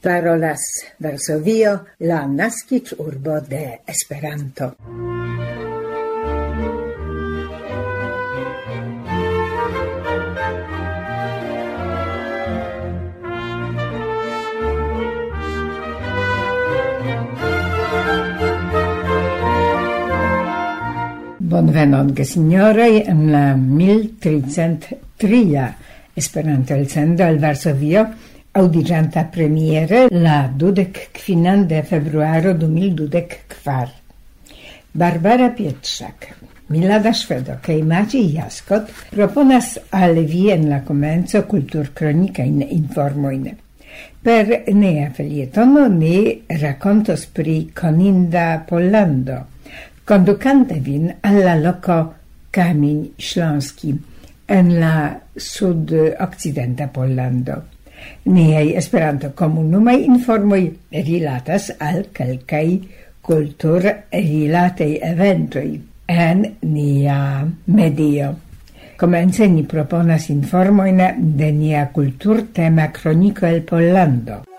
parolas Varsovio, la nascic urbo de Esperanto. Bonvenon, gesignoroj, en la 1303 Esperanto-elcendo al Varsovio, Audiranta premiere la dudek kwinan de februaro 2024. Barbara Pietrzak, Milada Szwedo kaj Maciej Jaskot proponas al vi en la komenco kultur kronikajn informojn. Per nea felietono ni rakontos pri Coninda Pollando, kondukante vin alla loco Kamień Śląski en la sud-occidenta Pollando. Niaj esperanto comunumai informoi rilatas al calcai cultur rilatei eventoi en nia medio. Comence ni proponas informojn de nia cultur tema cronico el Pollando.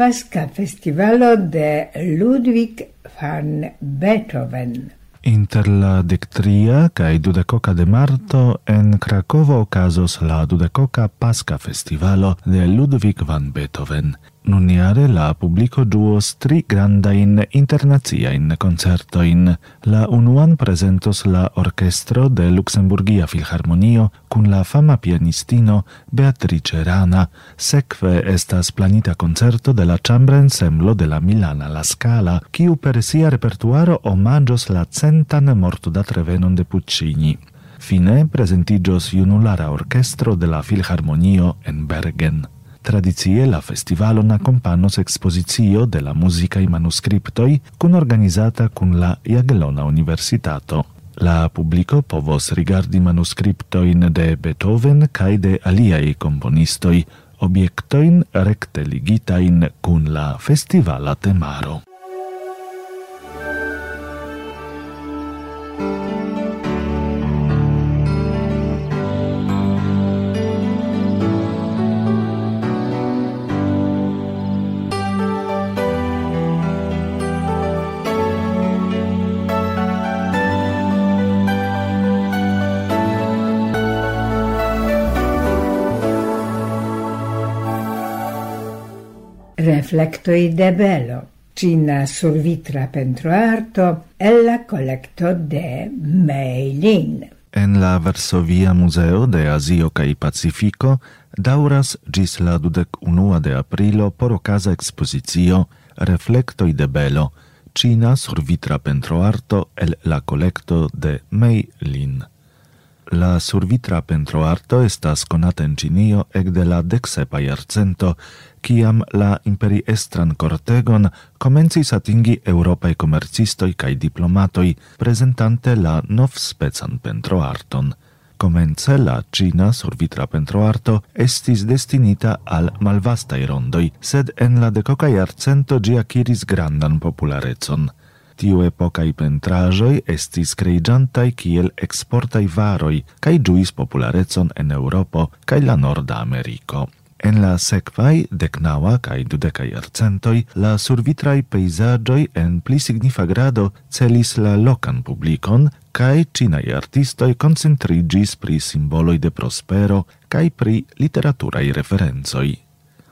Pasca Festivalo de Ludwig van Beethoven. Inter la dectria cae dudecoca de marto en Cracova ocasos la dudecoca Pasca Festivalo de Ludwig van Beethoven. Nuniare la publico duos tri grandain internaziain concertoin. La unuan presentos la orchestro de Luxemburgia Filharmonio cun la fama pianistino Beatrice Rana. Sekve estas planita concerto de la Chambra Ensemblo de la Milana La Scala, quiu per sia repertuaro omagios la centan mortudat revenon de Puccini. Fine presentigios iunulara orchestro de la Filharmonio en Bergen. Tradizie la festivalon accompagnos expositio de la i manuscriptoi cun organizata cun la Jagelona Universitato. La publico povos rigardi manuscriptoin de Beethoven cae de aliai componistoi, obiectoin recte ligitain cun la festivala temaro. Reflectoi de Belo, cina survitra pentroarto el la collecto de Meilin. En la Varsovia Museo de Asio cae Pacifico dauras gis la dudec unua de aprilo por ocasa exposizio Reflectoi de Belo, cina survitra pentroarto el la collecto de Meilin. La survitra pentroarto estas conata en Cinio ec de la dexepa iarcento, kiam la imperi estran cortegon comencis atingi europae comercistoi cae diplomatoi presentante la nov specan pentroarton. Comence la Cina survitra pentroarto estis destinita al malvastai rondoi, sed en la decoca iarcento gi aciris grandan popularecon. Tiu epocai pentrajoi estis creigiantai kiel exportai varoi, cae giuis popularecon en Europo cae la Norda Americo. En la sekvaj deknaŭa kaj dudekaj jarcentoj la survitraj pejzaĝoj en pli signifa grado celis la lokan publikon kaj ĉinaj artistoj koncentriĝis pri simboloj de prospero kaj pri literaturaj referencoj.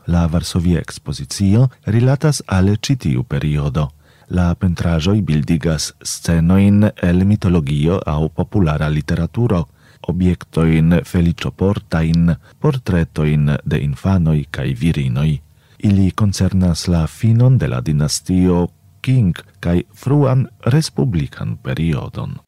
La Varsovia ekspozicio rilatas al ĉi tiu periodo. La pentraĵoj bildigas scenojn el mitologio aŭ populara literaturo – objectoin felicioportain, portretoin de infanoi cae virinoi. Ili concernas la finon de la dinastio King cae fruan respublican periodon.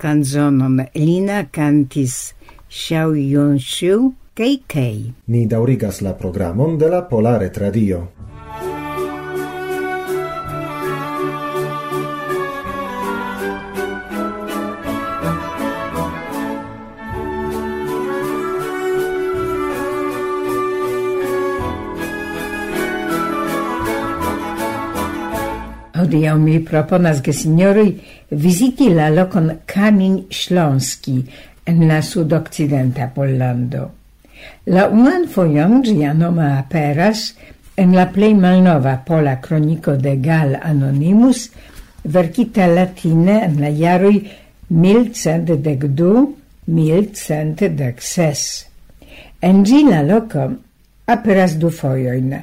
canzonon Lina cantis Xiao Yunshu Kei Kei. Ni daurigas la programon de la Polare Tradio. Hodiaŭ mi proponas, ke sinjoroj viziti la lokon Kamin Śląski en la sudokcidenta Pollando. La unan fojon ĝia noma aperas en la plej malnova pola kroniko de Gal Anonymous, verkita latine en la jaroj 1112-1116. En ĝi la loko aperas du fojojn.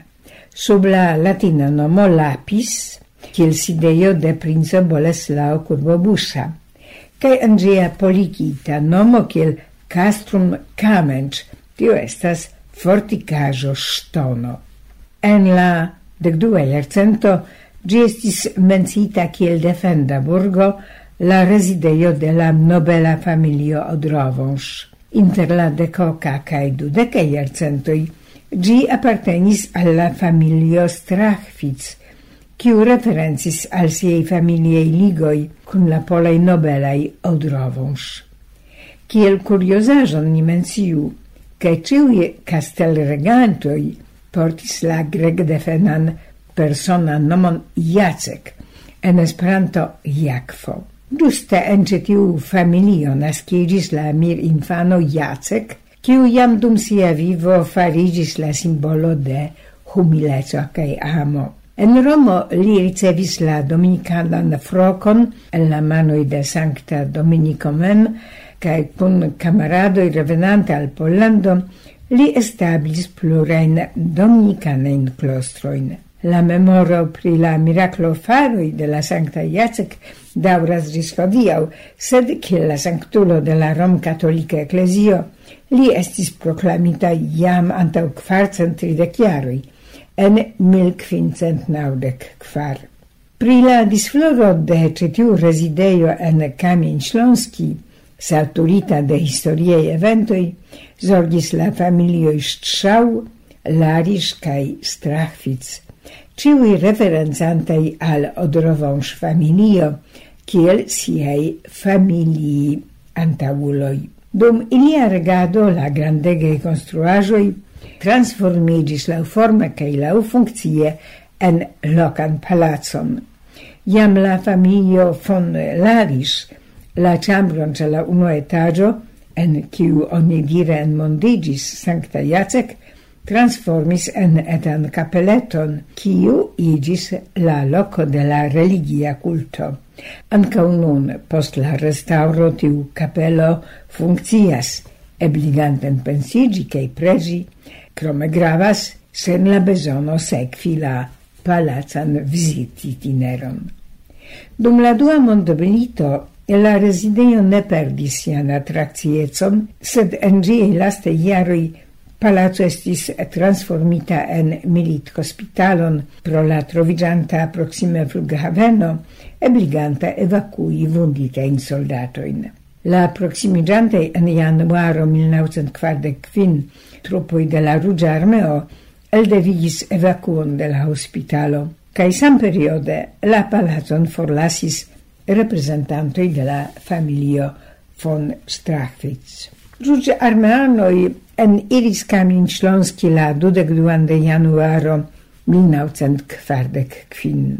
Sub la latina nomo lapis kiel sidejo de princo Boleslao Kurbobusa. kaj en ĝia poligita nomo kiel Castrum Kamenč, tio estas fortikaĵo ŝtono. En la dekdua jarcento ĝi estis mencita kiel defenda burgo la residejo de la nobela familio odrowąż. Inter la dekoka kaj dudeka jarcentoj ĝi apartenis al la familio Strachwitz, kiu referencis al siei familiei ligoi cun la polei nobelai odrovons. Kiel curiosajon ni menciu, che ciui castelregantoi portis la gregdefenan persona nomon Jacek, en esperanto Jakfo. Giuste en cetiu familio nascigis la mir infano Jacek, kiu jam dum sia vivo farigis la simbolo de humileco cae amo. En Romo li ricevis la dominicanan frokon en la manoi de Sancta Dominico mem, cae cun camaradoi revenante al Pollando li establis plurain dominikanajn clostroin. La memoro pri la miraclo faroi de la Sancta Jacek dauras ĝis sed kiel la Sanctulo de la Rom-Katolika Ecclesio, li estis proclamita iam antau kvarcent tridek en 1594. Pri la disfloro de citiu residejo en Kamin Śląski, saturita de historiei eventoi, zorgis la familio Strzał, Larisz kaj Strachwitz, ciui referenzantei al odrowąż familio, kiel siei familii antauloi. Dum ilia regado la grandegei construajoi transformigis lau forma cae lau funccie en locan palacon. Iam la familio von Lavis, la chambron ce la uno etaggio, en kiu oni dire en mondigis Sancta Jacek, transformis en etan capeleton, kiu igis la loco de la religia culto. Anca nun, post la restauro tiu capello, funccias ebliganten pensigi che presi, crome gravas sen la besono sequi la palazan visiti tineron. Dum la dua mondmilito la residejo ne perdis sian atrakciecon, sed en giei laste iaroi palazzo estis transformita en milithospitalon pro la trovigianta proxime flughaveno, ebliganta evacui vundite in soldatoin. La proximigiante en januaro 1945 truppoi de la Ruĝa Armeo eldevigis evacuon de la hospitalo sam periode la palazon forlasis representantoi de la familio von Strachwitz. Ruĝa Armeanoi en iris camin śląski la dudek duan de januaro 1945.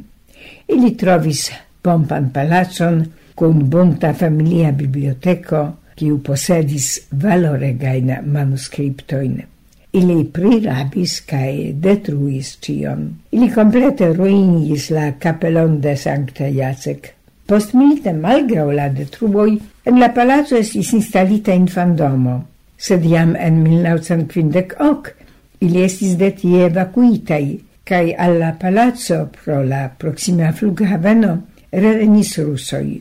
Ili trovis pompan palazon, con bonta familia biblioteco, kiu posedis valoregain manuscriptoin. Ili prirabis cae detruis cion. Ili complete ruinis la capelon de Sancta Jacek. Post milite malgrau la detruoi, en la palazzo estis instalita infandomo, sed jam en 1958 ili estis de tie evacuitai, cae alla palazzo pro la proxima flughaveno revenis russoi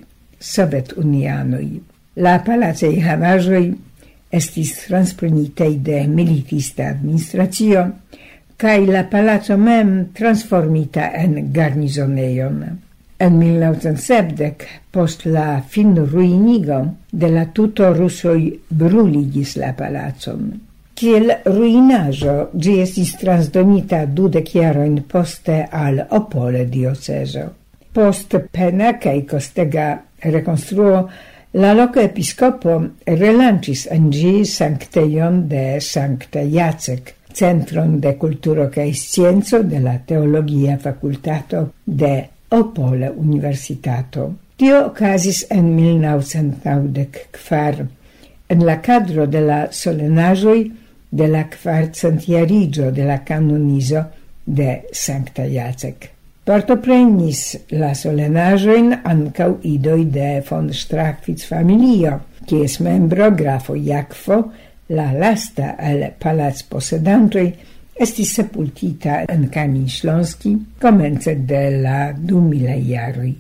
sovetunianoj. La palacaj havajoi estis transprenitei de militista administratio, cae la palaco mem transformita en garnizoneion. En 1970, post la fin ruinigo de la tuto russoi bruligis la palacon. Kiel ruinajo, gi estis transdonita dudek in poste al Opole diocezo. Post pena cae costega reconstruo, la loca episcopo relancis en gi sancteion de Sancta Jacek, centron de culturo cae scienzo de la teologia facultato de Opole Universitato. Tio ocasis en 1994, en la cadro de la solenajoi de la quarcentiarigio de la canonizo de Sancta Jacek. Partoprenis la solenajoin ancau idoi de von Strachwitz familio, kies membro grafo Jakvo, la lasta el palaz posedantoi, estis sepultita en Kamin Śląski komence de la 2000 jaroj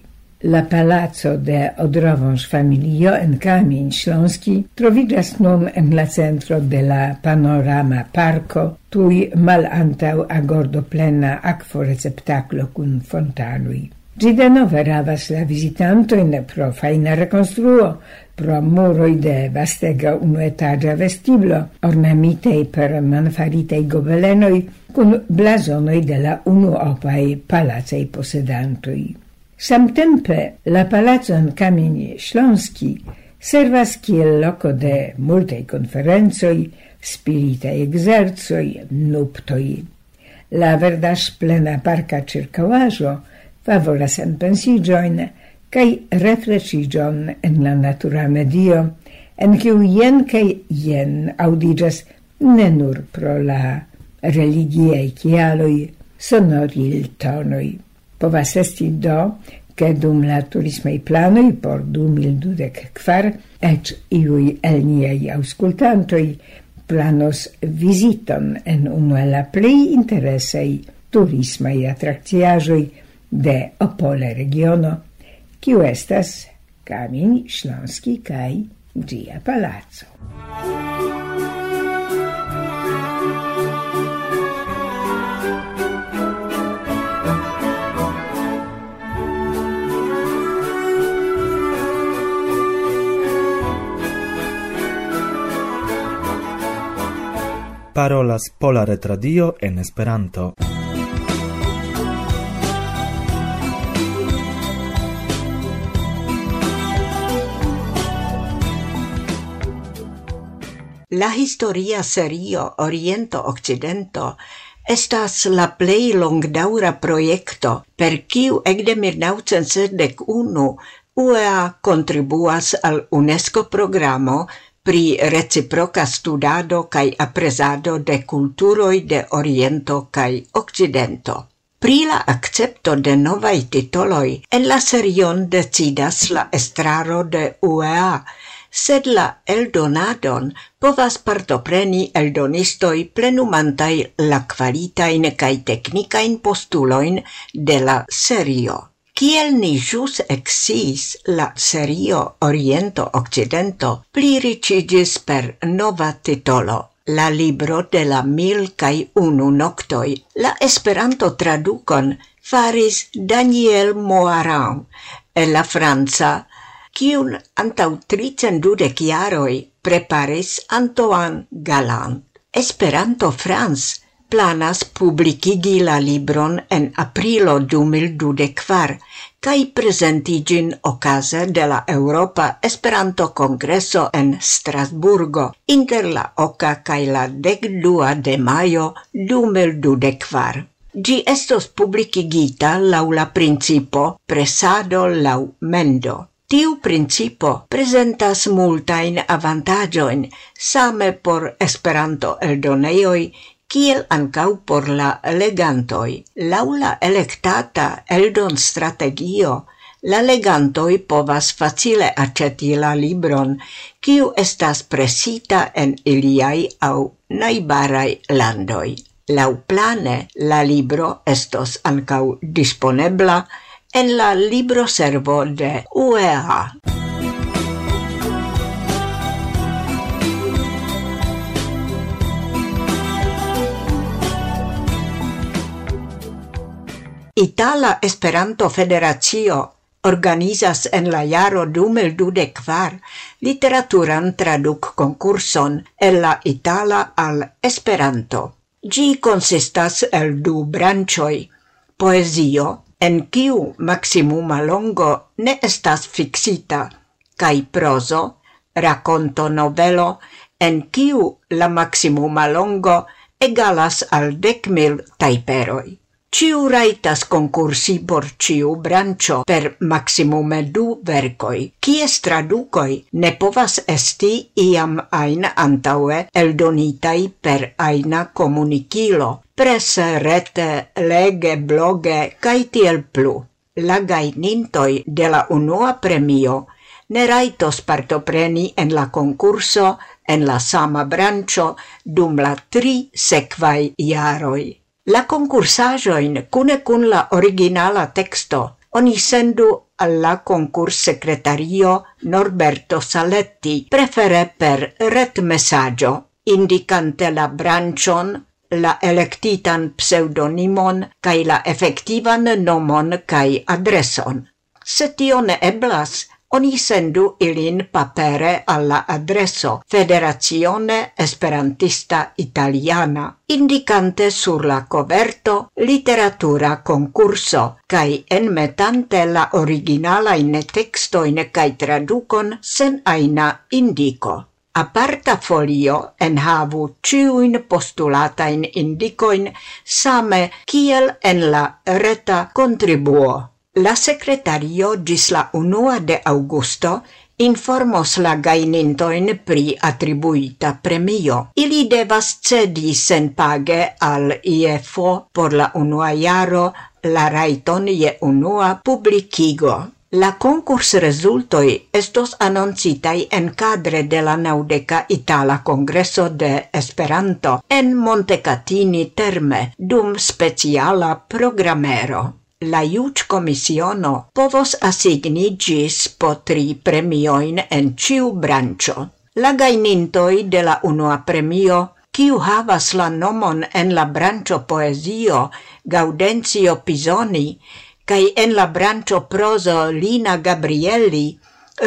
la palazzo de Odrowąż familio en Kamień Śląski trovigas nun en la centro de la panorama parco tui mal antau agordo plena aquo receptaclo cun fontanui. Gi denove ravas la visitanto in pro faina reconstruo, pro muroi de vastega unuetagia vestiblo, ornamitei per manfaritei gobelenoi, cun blasonoi de la unuopai palacei posedantoi. Samtempe la palacon Kaminie Śląski servas kiel loco de multaj conferenzoi, spiritaj exerzoi, nuptoi. La verdas plena parca ĉirkaŭaĵo favoras pensigioin cae refleŝiĝon en la natura medio, en kiu jen cae jen audigas ne nur pro la religiae chialoi sonoril tonoi. Povas esti do, ke dum la turismei planoi por 2024 ec iui el niei auscultantoi planos visiton en unu el la plei interesaj turismei atrakciaĵoj de Opole regiono, kiu estas Kamień Śląski kaj palazzo palaco. parolas Pola Retradio en Esperanto. La historia serio Oriento Occidento estas la plej longdaŭra projekto, per kiu ekde 1971 UEA kontribuas al UNESCO programo pri reciproca studado kaj apresado de kulturoj de Oriento kaj Okcidento. Pri la accepto de novaj titoloj en la serion decidas la estraro de UEA, sed la eldonadon povas partopreni eldonistoj plenumantaj la qualitain kaj technicain postuloin de la serio. Kiel ni jus exis la serio Oriento Occidento pliricigis per nova titolo La libro de la mil kai unu noctoi la Esperanto tradukon faris Daniel Moaran e la Franca kiun antaŭ tricent jaroi preparis Antoine Galant. Esperanto France planas publicigi la libron en aprilo 2024 kaj presentigin okaze de la Europa Esperanto-Kongreso en Strasburgo inter la 8 kai la 12 de majo 2024. Gi estos publicigita laŭ la principo presado lau mendo. Tiu principo presentas multain avantagioin, same por Esperanto eldoneioi kiel ancau por la legantoi. Laula electata eldon strategio, la legantoi povas facile aceti la libron, kiu estas presita en iliai au naibarai landoi. Lauplane la libro estos ancau disponebla en la libroservo de UEA. Itala Esperanto Federacio organizas en la jaro 2024 literaturan traduc concurson el la Itala al Esperanto. Gi consistas el du branchoi, poesio, en kiu maximuma longo ne estas fixita, kai proso, raconto novelo, en kiu la maximuma longo egalas al dec mil taiperoi. Ciu raitas concursi por ciu brancio per maximume du vercoi, cies traducoi ne povas esti iam ain antaue eldonitai per aina comunicilo, presse, rete, lege, bloge, cae tiel plu. La gainintoi de la unua premio ne raitos partopreni en la concurso en la sama brancio dum la tri sekvaj iaroi. La concursajoin cune cun la originala texto oni sendu alla concurs secretario Norberto Saletti, prefere per ret messaggio, indicante la brancion, la electitan pseudonimon cae la effectivan nomon cae adreson. Se tio ne eblas, oni sendu ilin papere alla adreso Federazione Esperantista Italiana, indicante sur la coverto literatura concurso, cae enmetante la testo in cae traducon sen aina indico aparta folio en havu ciuin postulatain indicoin same kiel en la reta contribuo. La secretario gis la unua de augusto informos la gainintoin pri attribuita premio. Ili devas cedi senpage al IFO por la unua iaro la raiton je unua publicigo. La concurs resultoi estos annoncitai en cadre de la naudeca Itala Congresso de Esperanto en Montecatini Terme dum speciala programero la iuc commissiono povos assignigis po tri premioin en ciu brancio. La gainintoi de la unua premio, kiu havas la nomon en la brancio poesio Gaudencio Pisoni kai en la brancio proso Lina Gabrielli,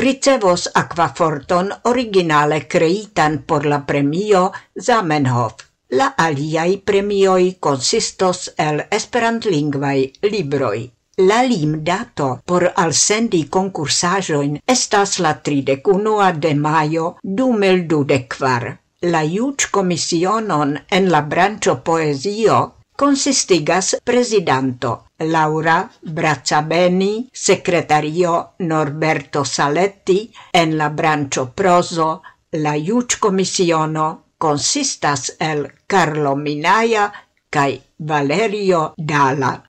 ricevos aquaforton originale creitan por la premio Zamenhof. La aliai premioi consistos el esperantlingvai libroi. La lim dato por alsendi concursajoin estas la 31 de maio 2024. La iuc komisionon en la brancio poezio consistigas presidanto Laura Bracciabeni, secretario Norberto Saletti en la brancio prozo, la iuc komisiono consistas el Carlo Minaya cae Valerio Dalla.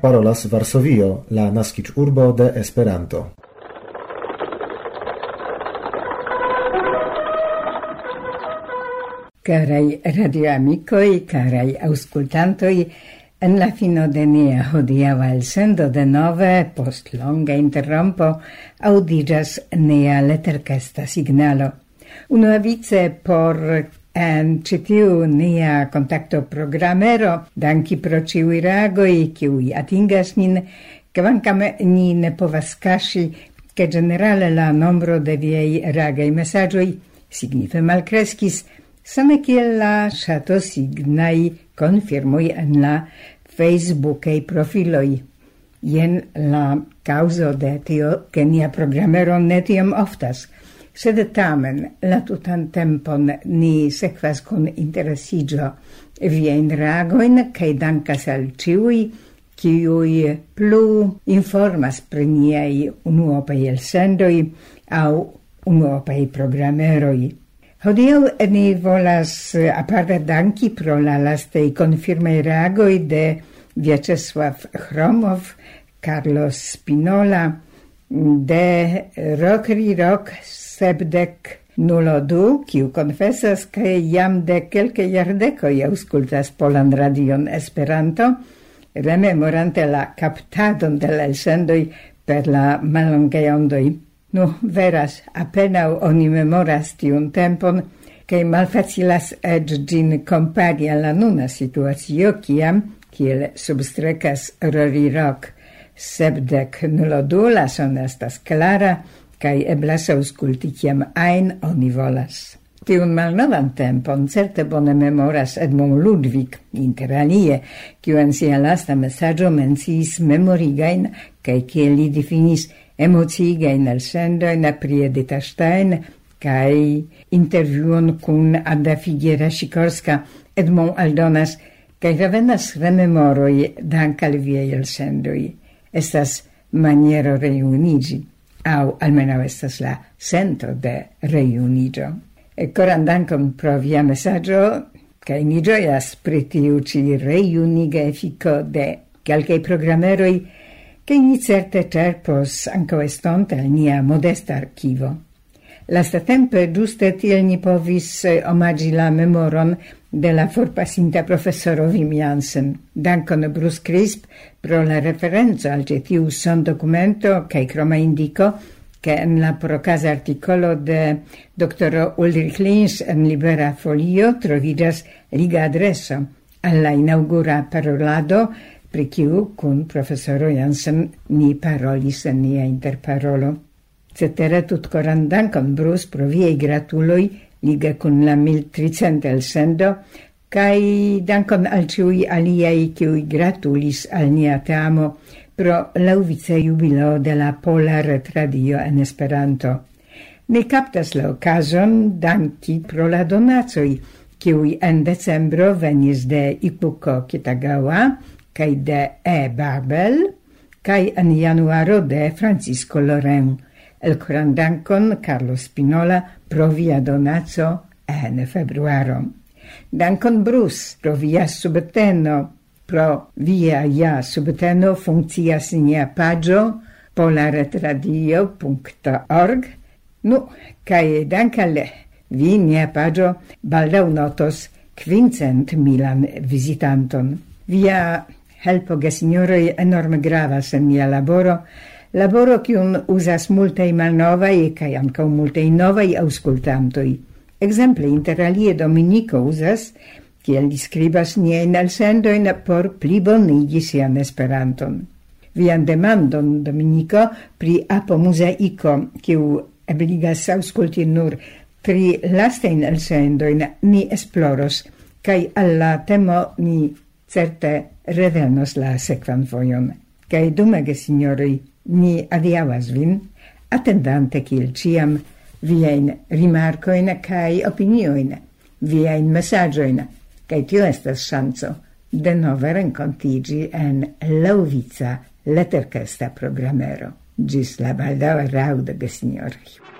Parolas Varsovio, la naskic urbo de Esperanto. Carai radioamicoi, carai auscultantoi, En la fino de nia hodiava el sendo de nove, post longa interrompo, audigas nia lettercasta signalo. Una vice por en citiu nia contacto programero, danki pro ciui reagoi, ciui atingas nin, kvankam ni ne povas kaŝi, ke generale la nombro de viei reagaj mesaĝoj signife malcrescis, same kiel la chato signai confirmoi en la Facebook Facebookaj profiloi. Jen la causo de tio, che nia programero netiam oftas, sed tamen la tutan tempon ni sequas con interesigio viein reagoin, cae dankas al ciui, ciui plu informas pri niei unuopei elsendoi au unuopei programeroi. Hodiau ni volas eh, aparte danki pro la lastei confirmei reagoi de Vyacheslav Chromov, Carlos Spinola, de Rokri Rok Sebdek Nulo du, kiu confessas ke jam de kelke jardecoj aŭskultas Polan Radion Esperanto, rememorante la captadon de la elsendoi per la mallongaj. Nu, veras, apenau oni memoras tiun tempon, che malfacilas ed gin compari alla nuna situatio, ciam, kiel substrecas Rory Rock, sepdec nulodula son estas clara, kai eblas ausculti ciam ein oni volas. Tiun malnovan tempon certe bone memoras Edmond Ludwig, inter alie, kiu en sia lasta messaggio menciis memorigain, kai kiel li definis emociigajn elsendojn pri de Tastein kai intervjuon kun Ada Figuera-Sikorska, Edmond aldonas kai revenas rememoroj dankal il elsendoj. Estas maniero reunigi au almeno estas la sento de reunigio e coran dankon pro via messaggio kai ni gioias pri tiu reuniga efiko de kelkaj programeroi che ni certe cerpos anco estonte al nia modesta archivo. Lastatempe giuste tiel ni povis eh, omagi la memoron de la forpasinta professoro Wim Jansen. Dankon Bruce Crisp pro la referenza al getiu son documento che croma indico che en la procasa articolo de dr. Ulrich Lins en Libera Folio trovidas liga adreso alla inaugura parolado pri kiu kun profesoro Jansen ni parolis en nia interparolo. Cetere tutkoran dankon Bruce pro viei gratuloi, liga kun la 1300 elsendo kai dankon al ciui aliai kiui gratulis al nia teamo pro lauvice jubilo de la Pola Retradio en Esperanto. Ne captas la occasion danki pro la donacoi, kiui en decembro venis de Ipuko Kitagawa, cae de E. Babel, cae en januaro de Francisco Loren. El corandancon Carlo Spinola pro via donaco en februaro. Dancon Bruce pro via subteno, pro via ja subteno funkcias nia pagio polaretradio.org. Nu, cae dancale, vi nia pagio baldau notos quincent milan visitanton. Via helpo gesinjoroj enorme gravas en mia laboro, laboro cium usas multei malnovai e cae ancau multei novai auscultantoi. Exemple, inter alie Dominico usas, kiel discribas skribas niajn elsendojn por plibonigi sian Esperanton. Vian demandon, Dominico, pri apo museico, kiu ebligas ausculti nur tri lastajn elsendojn, ni esploros, kaj alla temo ni certe revenos la sekvan fojon, kaj dumege, signori, ni adiavas vin, attendante kiel ciam viajn rimarkojn kaj opiniojn, viajn mesaĝojn, kaj tio estas ŝanco denove renkontiĝi en laŭvica leterkesta programero. Ĝis la baldaŭa raŭdo, gesinjoroj.